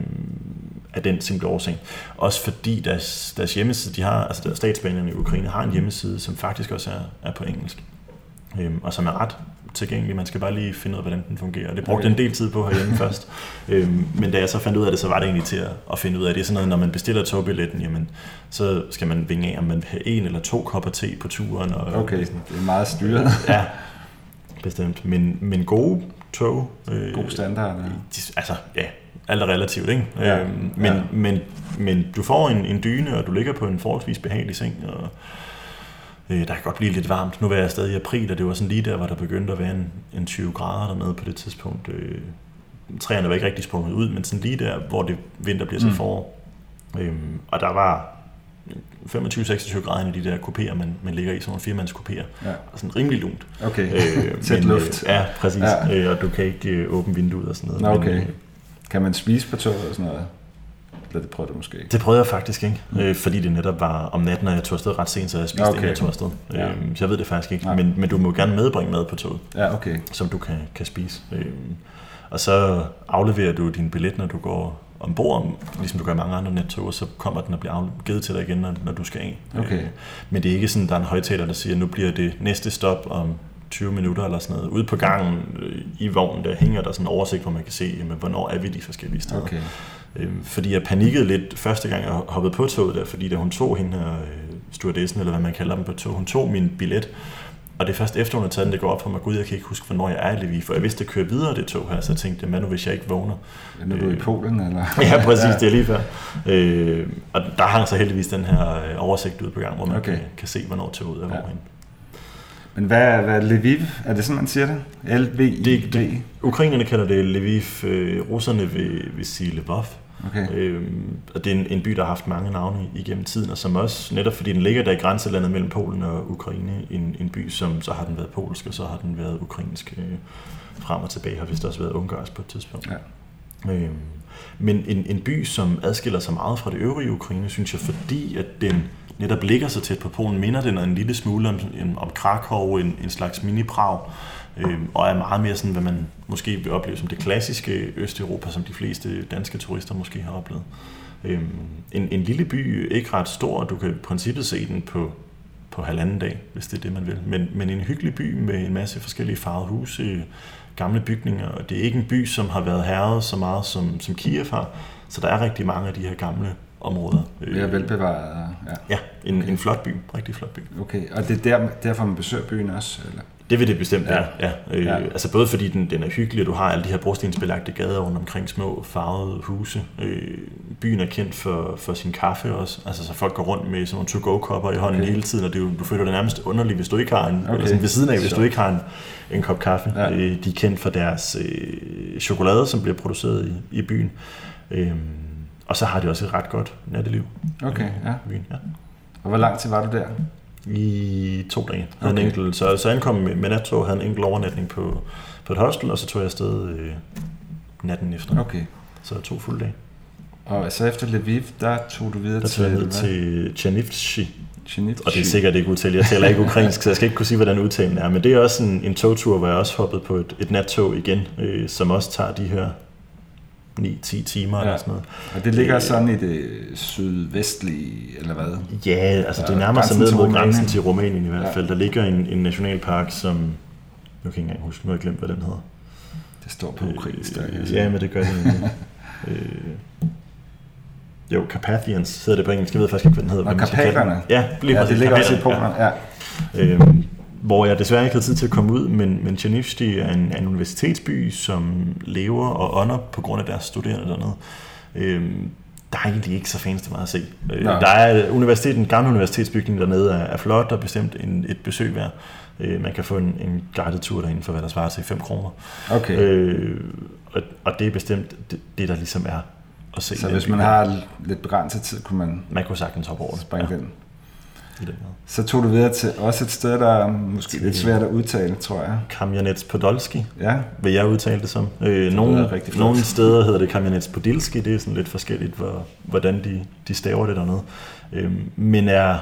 af den simple årsag. Også fordi deres, deres hjemmeside, de har, altså deres statsbanerne i Ukraine har en hjemmeside, som faktisk også er, er på engelsk. Øhm, og som er ret tilgængelig. Man skal bare lige finde ud af, hvordan den fungerer. Det brugte okay. en del tid på herhjemme først. Øhm, men da jeg så fandt ud af det, så var det egentlig til at, at finde ud af det. er sådan noget, når man bestiller togbilletten, jamen, så skal man vinge af, om man vil have en eller to kopper te på turen. Og, okay, det er meget styret. ja, bestemt. Men, men gode tog. Øh, God standard. Ja. De, altså, ja, alt er relativt, ikke? Ja, øhm, men, ja. men, men du får en, en dyne, og du ligger på en forholdsvis behagelig seng, og øh, der kan godt blive lidt varmt. Nu var jeg stadig i april, og det var sådan lige der, hvor der begyndte at være en, en 20 grader dernede på det tidspunkt. Øh, træerne var ikke rigtig sprunget ud, men sådan lige der, hvor det vinter bliver til mm. forår. Øhm, og der var 25-26 grader i de der kopéer, man, man ligger i, sådan nogle firemandskopéer. Ja. Og sådan rimelig lunt. Okay, øh, tæt men, luft. Øh, ja, præcis. Ja. Øh, og du kan ikke øh, åbne vinduet og sådan noget. Nå, okay. Men, øh, kan man spise på toget og sådan noget? Eller det prøvede du måske ikke? Det prøvede jeg faktisk ikke, mm. øh, fordi det netop var om natten, og jeg tog afsted ret sent, så jeg spiste okay. inden jeg tog afsted. Ja. Øh, så jeg ved det faktisk ikke, men, men du må gerne medbringe mad på toget, ja, okay. som du kan, kan spise. Øh, og så afleverer du din billet, når du går ombord, ligesom du gør mange andre nettog, og så kommer den og bliver givet til dig igen, når, når du skal af. Okay. Øh, men det er ikke sådan, der er en højtaler, der siger, at nu bliver det næste stop om 20 minutter eller sådan noget. Ude på gangen øh, i vognen, der hænger der sådan en oversigt, hvor man kan se, jamen, hvornår er vi de forskellige steder. Okay. Øhm, fordi jeg panikkede lidt første gang, jeg hoppede på toget der, fordi da hun tog hende her, øh, stewardessen, eller hvad man kalder dem på tog, hun tog min billet, og det er først efter, hun har taget den, det går op for mig, gud, jeg kan ikke huske, hvornår jeg er i Lviv, for jeg vidste, at køre videre det tog her, så jeg tænkte, hvad nu, hvis jeg ikke vågner? Nu er du øh, i Polen, eller? ja, præcis, ja. det er lige før. Øh, og der hang så heldigvis den her øh, oversigt ud på gang, hvor man okay. kan, kan se, hvornår toget er ja. hvorhen. Men hvad, hvad er Lviv? Er det sådan, man siger det? l v i det, det, Ukrainerne kalder det Lviv, øh, russerne vil, vil sige Lvov. Okay. Øhm, og det er en, en by, der har haft mange navne igennem tiden, og som også, netop fordi den ligger der i grænselandet mellem Polen og Ukraine, en, en by, som så har den været polsk, og så har den været ukrainsk øh, frem og tilbage, har vist også været ungarsk på et tidspunkt. Ja. Øhm, men en, en by, som adskiller sig meget fra det øvrige Ukraine, synes jeg, fordi at den netop ligger så tæt på Polen, minder den en lille smule om, om Krakow, en, en slags mini-Prag, øh, og er meget mere sådan, hvad man måske vil opleve som det klassiske Østeuropa, som de fleste danske turister måske har oplevet. Øh, en, en lille by, ikke ret stor, du kan i princippet se den på, på halvanden dag, hvis det er det, man vil. Men, men en hyggelig by med en masse forskellige farvede huse, gamle bygninger, og det er ikke en by, som har været herret så meget som, som Kiev har, så der er rigtig mange af de her gamle områder. Mere velbevaret. Ja, ja en, okay. en flot by, rigtig flot by. Okay, og det er der, derfor man besøger byen også? Eller? Det vil det bestemt være, ja. ja. Øh, ja. Altså både fordi den, den er hyggelig, og du har alle de her brostensbelagte gader rundt omkring små farvede huse. Øh, byen er kendt for, for sin kaffe også, altså så folk går rundt med sådan nogle to-go-kopper i hånden okay. hele tiden, og det, du føler det nærmest underligt, hvis du ikke har en, okay. eller sådan ved siden af, hvis så. du ikke har en, en kop kaffe. Ja. Øh, de er kendt for deres øh, chokolade, som bliver produceret i, i byen. Øh, og så har de også et ret godt natteliv. Okay, ja. Byen, ja. Og hvor lang tid var du der? I to dage. Okay. En enkelt, så, så ankom med, nattog, havde en enkelt overnatning på, på et hostel, og så tog jeg afsted øh, natten efter. Okay. Så to fulde dage. Og så efter Lviv, der tog du videre der til... Der tog jeg til Chernivtsi. Og det er sikkert ikke udtalt. Jeg taler ikke ukrainsk, så jeg skal ikke kunne sige, hvordan udtalen er. Men det er også en, en togtur, hvor jeg også hoppet på et, et nattog igen, øh, som også tager de her 9-10 timer ja. eller sådan noget. Og det ligger øh, sådan i det sydvestlige, eller hvad? Ja, altså det nærmer sig ned mod grænsen til Rumænien i hvert fald. Ja. Der ligger en, en nationalpark, som... Jeg kan ikke engang huske, nu har jeg glemt, hvad den hedder. Det står på ukrainsk. Øh, ja, men det gør det. øh, jo, Carpathians hedder det på engelsk. Jeg ved faktisk ikke, hvad den hedder. Og Karpaterne? Ja, lige ja, det ligger også i Polen. Ja. ja. Øh, hvor jeg desværre ikke havde tid til at komme ud, men, men Chernivtsi er en, en universitetsby, som lever og ånder på grund af deres studerende dernede. Øhm, der er egentlig ikke så fancy meget at se. Øh, der er universitet, en gammel universitetsbygning dernede er, er flot og bestemt en, et besøg værd. Øh, man kan få en, en guided tur derinde for, hvad der svarer til 5 kroner. Okay. Øh, og, og det er bestemt det, det, der ligesom er at se. Så hvis man har lidt begrænset tid, kunne man... Man kunne sagtens hoppe over det. Springe ja. den i den måde. Så tog du videre til også et sted, der er måske lidt svært at udtale, tror jeg. Kamjanets Podolski, ja. vil jeg udtale det som. Øh, nogle, nogle steder hedder det Kamjanets Podilski, det er sådan lidt forskelligt, hvor, hvordan de, de staver det dernede. Øh, men er,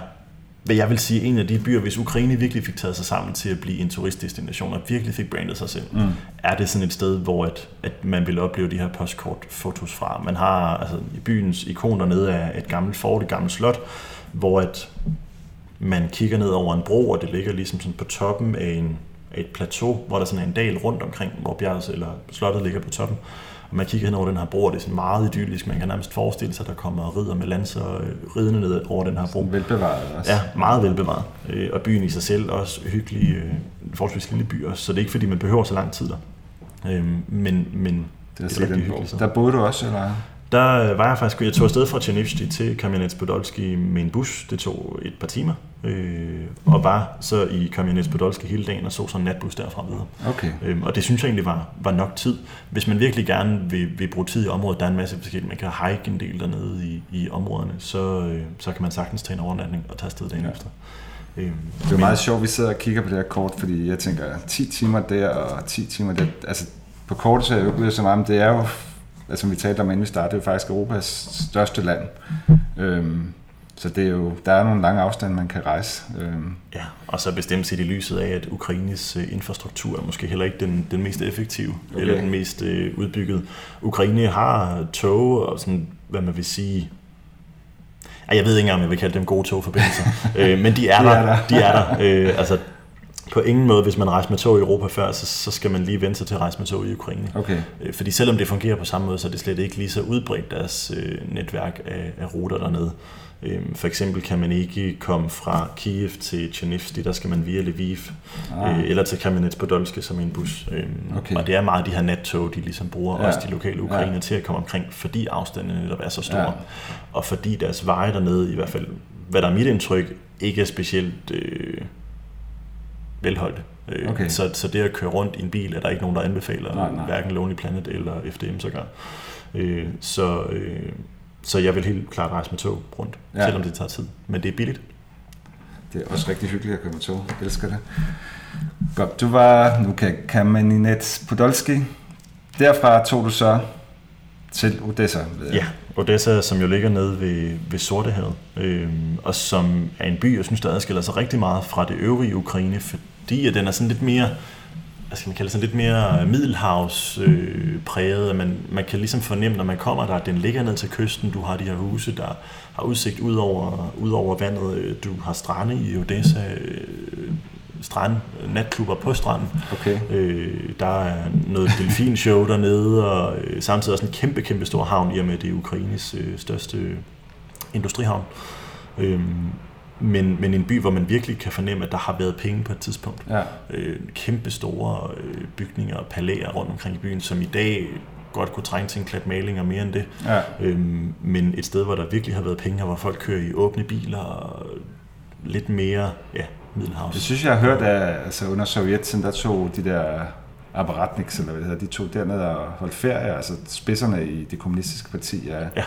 hvad jeg vil sige, en af de byer, hvis Ukraine virkelig fik taget sig sammen til at blive en turistdestination, og virkelig fik brandet sig selv, mm. er det sådan et sted, hvor at, at man vil opleve de her postkortfotos fra. Man har altså, i byens ikon dernede af et gammelt fort, et gammelt slot, hvor at man kigger ned over en bro, og det ligger ligesom sådan på toppen af en, et plateau, hvor der sådan er en dal rundt omkring, hvor bjerget eller slottet ligger på toppen. Og man kigger hen over den her bro, og det er sådan meget idyllisk. Man kan nærmest forestille sig, at der kommer ridder med lanser øh, ridende ned over den her bro. Velbevaret også. Ja, meget velbevaret. Øh, og byen i sig selv også hyggelig, øh, forholdsvis lille by også, så det er ikke fordi, man behøver så lang tid der. Men, men det er, det er rigtig hyggeligt. Der boede du også, eller? Der var jeg faktisk, jeg tog afsted fra Tjernivsti til Kamianets Podolski med en bus. Det tog et par timer. Øh, og var så i Kamianets Podolski hele dagen og så sådan en natbus derfra videre. Okay. Øhm, og det synes jeg egentlig var, var nok tid. Hvis man virkelig gerne vil, vil bruge tid i området, der er en masse forskellige, man kan hike en del dernede i, i områderne, så, øh, så kan man sagtens tage en overnatning og tage afsted dagen ja. efter. Øhm, det er men, meget sjovt, vi sidder og kigger på det her kort, fordi jeg tænker 10 timer der og 10 timer der. Altså på kortet så er jeg jo så meget, men det er jo altså vi talte om inden vi startede, det er jo faktisk Europas største land. Øhm, så det er jo, der er nogle lange afstande, man kan rejse. Øhm. Ja, og så bestemt set i lyset af, at Ukraines øh, infrastruktur er måske heller ikke den, den mest effektive, okay. eller den mest øh, udbygget. Ukraine har tog og sådan, hvad man vil sige, jeg ved ikke engang, om jeg vil kalde dem gode togforbindelser, øh, men de er de der. Er der. De er der. Øh, altså, på ingen måde, hvis man rejser med tog i Europa før, så, så skal man lige vente sig til at rejse med tog i Ukraine. Okay. Øh, fordi selvom det fungerer på samme måde, så er det slet ikke lige så udbredt deres øh, netværk af, af ruter dernede. Øh, for eksempel kan man ikke komme fra Kiev til Chernivtsi, der skal man via Lviv, ah. øh, eller til Kamenets Podolske som en bus. Øh, okay. Og det er meget de her nattog, de ligesom bruger, ja. også de lokale ukrainer, ja. til at komme omkring, fordi afstandene netop er så store. Ja. Og fordi deres veje dernede, i hvert fald, hvad der er mit indtryk, ikke er specielt... Øh, velholdte. Øh, okay. Så, så det at køre rundt i en bil, er der ikke nogen, der anbefaler, nej, nej. hverken Lonely Planet eller FDM så gør. Øh, så, øh, så jeg vil helt klart rejse med tog rundt, ja. selvom det tager tid. Men det er billigt. Det er også rigtig hyggeligt at køre med tog. Jeg elsker det. Godt, du var nu kan Kameninets Podolski. Derfra tog du så til Odessa. Ja, Odessa, som jo ligger nede ved, ved Sortehavet, øh, og som er en by, jeg synes, der adskiller sig rigtig meget fra det øvrige Ukraine, fordi at den er sådan lidt mere hvad skal man kalde sådan lidt mere middelhavs øh, præget, man, man kan ligesom fornemme, når man kommer der, at den ligger ned til kysten, du har de her huse, der har udsigt ud over, ud over vandet, du har strande i Odessa, øh, strand, natklubber på stranden. Okay. Øh, der er noget delfinshow dernede, og øh, samtidig også en kæmpe, kæmpe stor havn, i og med det er Ukraines øh, største industrihavn. Øh, men, men en by, hvor man virkelig kan fornemme, at der har været penge på et tidspunkt. Ja. Øh, kæmpe store øh, bygninger og palæer rundt omkring i byen, som i dag godt kunne trænge til en klat maling og mere end det. Ja. Øhm, men et sted, hvor der virkelig har været penge, hvor folk kører i åbne biler og lidt mere ja, Middelhavs. Det synes jeg har hørt, at altså under Sovjettiden, der tog de der apparatniks, eller hvad det hedder, de tog derned og holdt ferie, altså spidserne i det kommunistiske parti er, ja.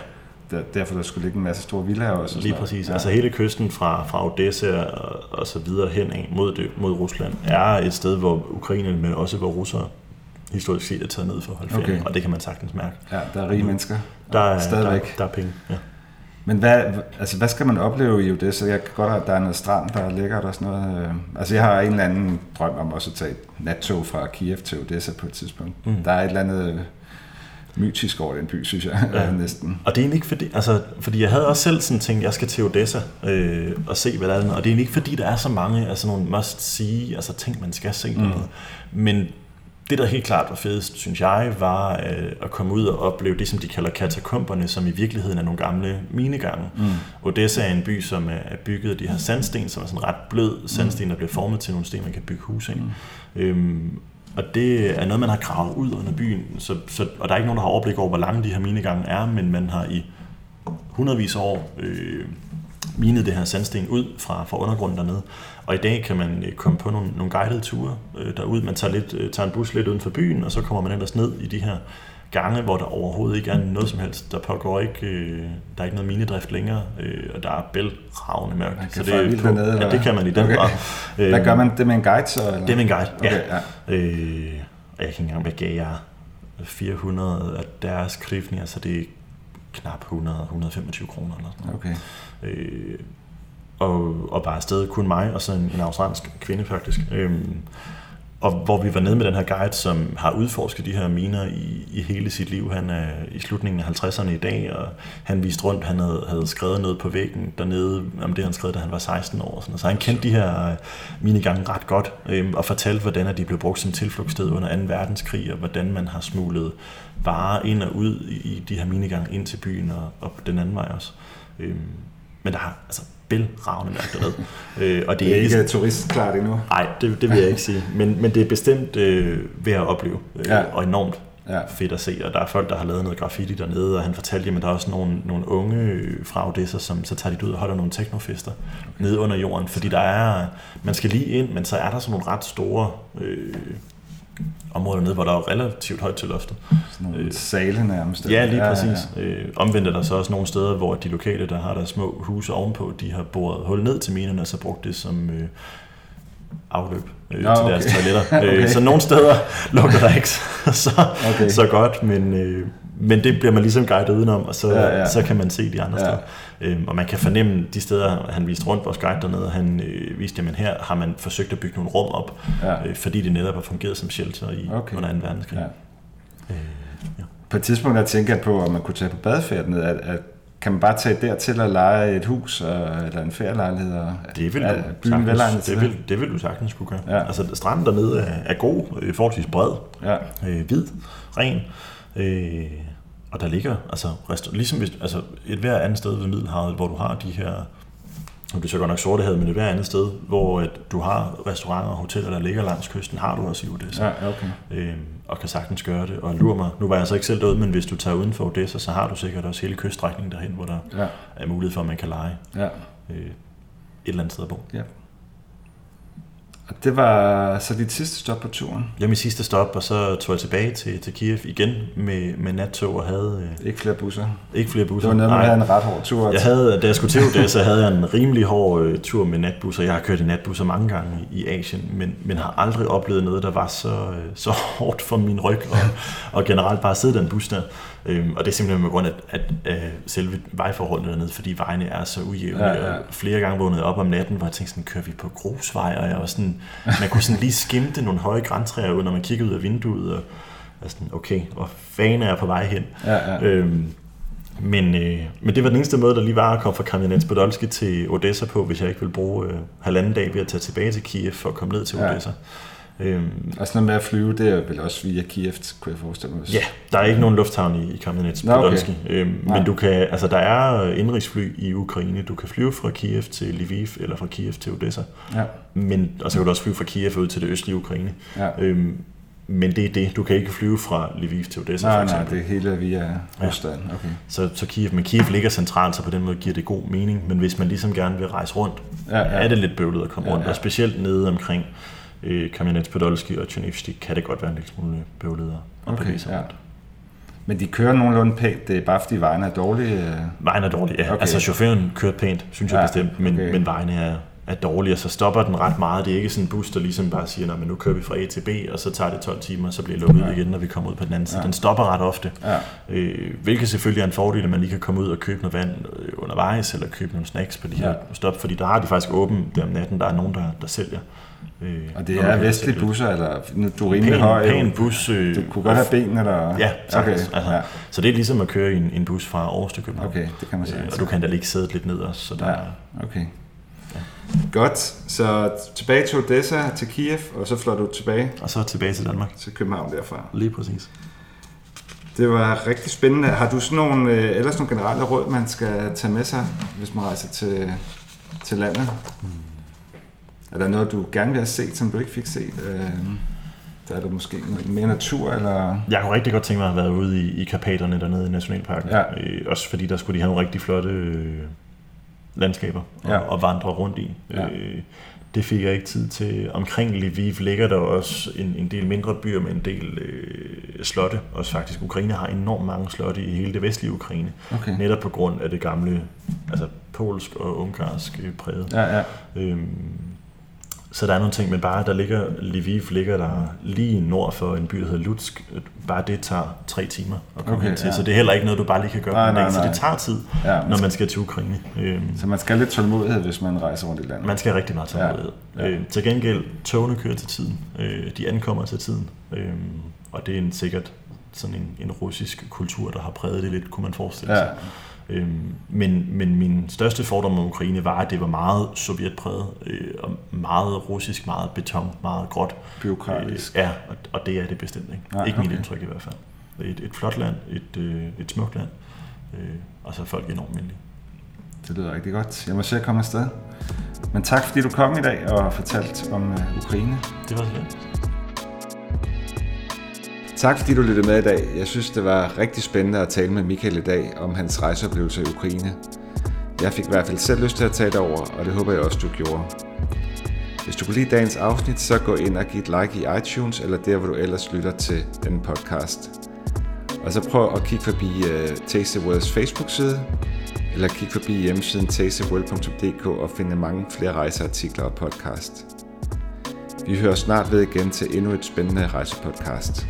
Der, derfor der skulle ligge en masse store villaer også. Lige præcis. Ja. Altså hele kysten fra, fra Odessa og, og så videre hen mod, det, mod Rusland er et sted, hvor Ukraine, men også hvor russere historisk set er taget ned for at holde ferie, okay. og det kan man sagtens mærke. Ja, der er rige mennesker. Der er, stadigvæk. Der, der er penge, ja. Men hvad, altså, hvad skal man opleve i Odessa? Jeg kan godt have, at der er noget strand, der er lækkert og sådan noget. Øh. Altså, jeg har en eller anden drøm om også at tage et nattog fra Kiev til Odessa på et tidspunkt. Mm. Der er et eller andet mytisk over den by, synes jeg, ja. næsten. Og det er egentlig ikke fordi, altså, fordi jeg havde også selv sådan tænkt, jeg skal til Odessa øh, og se, hvad der er, og det er ikke fordi, der er så mange altså nogle must-see, altså ting, man skal se mm. noget. Men det, der helt klart var fedest, synes jeg, var øh, at komme ud og opleve det, som de kalder katakomberne, som i virkeligheden er nogle gamle minegange. Mm. Odessa er en by, som er bygget af de her sandsten, som er sådan ret blød sandsten, der bliver formet til nogle sten, man kan bygge hus i. Mm. Øhm, og det er noget, man har gravet ud under byen, så, så, og der er ikke nogen, der har overblik over, hvor lange de her minegange er, men man har i hundredvis af år øh, minet det her sandsten ud fra, fra undergrunden dernede. Og i dag kan man øh, komme på nogle, nogle guidede ture øh, derud. Man tager, lidt, øh, tager en bus lidt uden for byen, og så kommer man ellers ned i de her gange, hvor der overhovedet ikke er noget som helst. Der pågår ikke, øh, der er ikke noget minedrift længere, øh, og der er bælragende mørkt. Så det, er på, dernede, ja, det kan man i den okay. grad. Hvad gør man? Det med en guide så? Eller? Det er med en guide, okay, ja. ja. Øh, jeg kan ikke engang, hvad gav jeg? 400 af deres krivninger, så det er knap 100-125 kroner eller sådan noget. Okay. og, og bare afsted kun mig og så en, en australsk kvinde faktisk. Øhm, og hvor vi var nede med den her guide, som har udforsket de her miner i, i hele sit liv. Han er i slutningen af 50'erne i dag, og han viste rundt, han havde, havde skrevet noget på væggen dernede, om det han skrev, da han var 16 år. Sådan. Så han kendte de her øh, minegange ret godt, øhm, og fortalte, hvordan de blev brugt som tilflugtssted under 2. verdenskrig, og hvordan man har smuglet varer ind og ud i de her minegange ind til byen, og, og den anden vej også. Øhm, men der har, altså, bælragende dernede. Øh, og det, det er ikke, ikke turistklart endnu. Nej, det, det vil jeg ikke sige. Men, men det er bestemt øh, ved at opleve, øh, ja. og enormt ja. fedt at se. Og der er folk, der har lavet noget graffiti dernede, og han fortalte, at der er også nogle, nogle unge fra Odessa, som så tager de ud og holder nogle teknofester okay. nede under jorden. Fordi der er, man skal lige ind, men så er der sådan nogle ret store øh, områder nede, hvor der er relativt højt til loftet. Sådan nogle øh, sale nærmest. Ja, lige præcis. Ja, ja. Øh, omvendt er der så også nogle steder, hvor de lokale, der har der små huse ovenpå, de har boret hul ned til minerne, og så brugt det som øh, afløb øh, til okay. deres toiletter. Øh, okay. Så nogle steder lukker der ikke så, okay. så godt, men, øh, men det bliver man ligesom guidet udenom, og så, ja, ja. så kan man se de andre ja. steder. Øhm, og man kan fornemme de steder, han viste rundt vores guide dernede, han øh, viste, at her har man forsøgt at bygge nogle rum op, ja. øh, fordi det netop har fungeret som shelter i, okay. under 2. verdenskrig. Ja. Øh, ja. På et tidspunkt der tænker jeg på, at man kunne tage på badefærd ned, at, at kan man bare tage dertil og lege et hus og, eller en ferielejlighed? Og, det vil, du byen sagtens, det, vil, det vil du sagtens kunne gøre. Ja. Altså, stranden dernede er, er god, øh, forholdsvis bred, ja. øh, hvid, ren. Øh, og der ligger, altså, ligesom hvis, altså et hver andet sted ved Middelhavet, hvor du har de her, nu det så godt nok sortehavet, men et hver andet sted, hvor at du har restauranter og hoteller, der ligger langs kysten, har du også i Odessa. Ja, okay. Øhm, og kan sagtens gøre det. Og lur mig, nu var jeg så ikke selv derude, men hvis du tager uden for Odessa, så har du sikkert også hele kyststrækningen derhen, hvor der ja. er mulighed for, at man kan lege ja. øh, et eller andet sted at bo. Ja. Og det var så dit sidste stop på turen? Ja, min sidste stop, og så tog jeg tilbage til, til Kiev igen med, med nattog og havde... Øh, ikke flere busser? Ikke flere busser. Det var noget, man en ret hård tur. Jeg havde, da jeg skulle til det, så havde jeg en rimelig hård øh, tur med natbusser. Jeg har kørt i natbusser mange gange i Asien, men, men har aldrig oplevet noget, der var så, øh, så hårdt for min ryg, og, og generelt bare sidde den bus der. Øhm, og det er simpelthen med grund af at, at, at selve vejforholdene dernede, fordi vejene er så ujævne. Ja, ja. flere gange vågnede op om natten, hvor jeg tænkte sådan, kører vi på grusvej? Og jeg var sådan, man kunne sådan lige skimte nogle høje græntræer ud, når man kiggede ud af vinduet, og jeg sådan, okay, hvor fanden er jeg på vej hen? Ja, ja. Øhm, men, øh, men det var den eneste måde, der lige var at komme fra Kamenets Podolski til Odessa på, hvis jeg ikke ville bruge øh, halvanden dag ved at tage tilbage til Kiev for at komme ned til Odessa. Ja. Øhm, og sådan noget med at flyve, det er vel også via Kiev, kunne jeg forestille mig. Ja, der er ikke nogen lufthavn i, i Kamenets okay. øhm, men du kan, altså der er indrigsfly i Ukraine. Du kan flyve fra Kiev til Lviv, eller fra Kiev til Odessa. Ja. Men, og så kan du også flyve fra Kiev ud til det østlige Ukraine. Ja. Øhm, men det er det. Du kan ikke flyve fra Lviv til Odessa, nej, for eksempel. Nej, det er hele via Rusland. Ja. Okay. Så, så Kiev, men Kiev ligger centralt, så på den måde giver det god mening. Men hvis man ligesom gerne vil rejse rundt, ja, ja. er det lidt bøvlet at komme ja, rundt. Ja. Og specielt nede omkring øh, Kamenets Podolski og Tjernivstik kan det godt være en lille smule bøvlede okay, ja. Men de kører nogenlunde pænt, det er bare fordi vejene er dårlige? Øh? Vejene er dårlige, ja. Okay. Altså chaufføren kører pænt, synes jeg ja, bestemt, men, okay. men vejene er, er dårlige, og så stopper den ret meget. Det er ikke sådan en bus, der ligesom bare siger, men nu kører vi fra A til B, og så tager det 12 timer, og så bliver lukket ja. igen, når vi kommer ud på den anden side. Ja. Den stopper ret ofte, ja. øh, hvilket selvfølgelig er en fordel, at man lige kan komme ud og købe noget vand øh, undervejs, eller købe nogle snacks på de her ja. stop, fordi der har de faktisk åbent der om natten, der er nogen, der, der sælger Øh, og det er vestlige busser, eller du er rimelig pæn, høj? Pæn bus. Øh, du kunne godt have benene der? Ja, okay. altså, ja. Så det er ligesom at køre i en, en bus fra Aarhus til København. Okay, det kan man sige. Øh, og du kan da lige sidde lidt ned også. Så der, ja, okay. Ja. Godt, så tilbage til Odessa, til Kiev, og så flår du tilbage? Og så tilbage til Danmark. Til København derfra. Lige præcis. Det var rigtig spændende. Har du sådan nogle, øh, ellers nogle generelle råd, man skal tage med sig, hvis man rejser til, til landet? Hmm. Er der noget, du gerne vil have set, som du ikke fik set? Øh, der er der måske noget mere natur, eller? Jeg kunne rigtig godt tænke mig at have været ude i, i Karpaterne dernede i Nationalparken. Ja. Øh, også fordi der skulle de have nogle rigtig flotte øh, landskaber at, ja. at vandre rundt i. Ja. Øh, det fik jeg ikke tid til. Omkring Lviv ligger der også en, en del mindre byer med en del øh, slotte. Også faktisk, Ukraine har enormt mange slotte i hele det vestlige Ukraine. Okay. Netop på grund af det gamle, altså polsk og ungarsk præget. Ja, ja. Øhm, så der er nogle ting, men bare der ligger, Lviv ligger der lige nord for en by, der hedder Lutsk. Bare det tager tre timer at komme okay, hen til, ja. så det er heller ikke noget, du bare lige kan gøre. Nej, nej, nej. Så det tager tid, ja, man når man skal til Ukraine. Øhm, så man skal have lidt tålmodighed, hvis man rejser rundt i landet? Man skal have rigtig meget tålmodighed. Ja, ja. Øh, til gengæld, togene kører til tiden. Øh, de ankommer til tiden. Øh, og det er en sikkert sådan en, en russisk kultur, der har præget det lidt, kunne man forestille sig. Ja. Øhm, men, men min største fordom om Ukraine var, at det var meget sovjetpræget, øh, og meget russisk, meget beton, meget gråt. Byråkratisk. Øh, ja, og, og det er det bestemt ikke. Nej, ikke okay. mit indtryk i hvert fald. Et, et flot land, et, øh, et smukt land, øh, og så er folk enormt venlige. Det lyder rigtig godt. Jeg må se at komme afsted. Men tak fordi du kom i dag og fortalte om uh, Ukraine. Det var så lidt. Tak fordi du lyttede med i dag. Jeg synes, det var rigtig spændende at tale med Michael i dag om hans rejseoplevelser i Ukraine. Jeg fik i hvert fald selv lyst til at tage det over, og det håber jeg også, du gjorde. Hvis du kunne lide dagens afsnit, så gå ind og giv et like i iTunes, eller der, hvor du ellers lytter til den podcast. Og så prøv at kigge forbi uh, Taste Worlds Facebook-side, eller kig forbi hjemmesiden tasteworld.dk og finde mange flere rejseartikler og podcast. Vi hører snart ved igen til endnu et spændende rejsepodcast.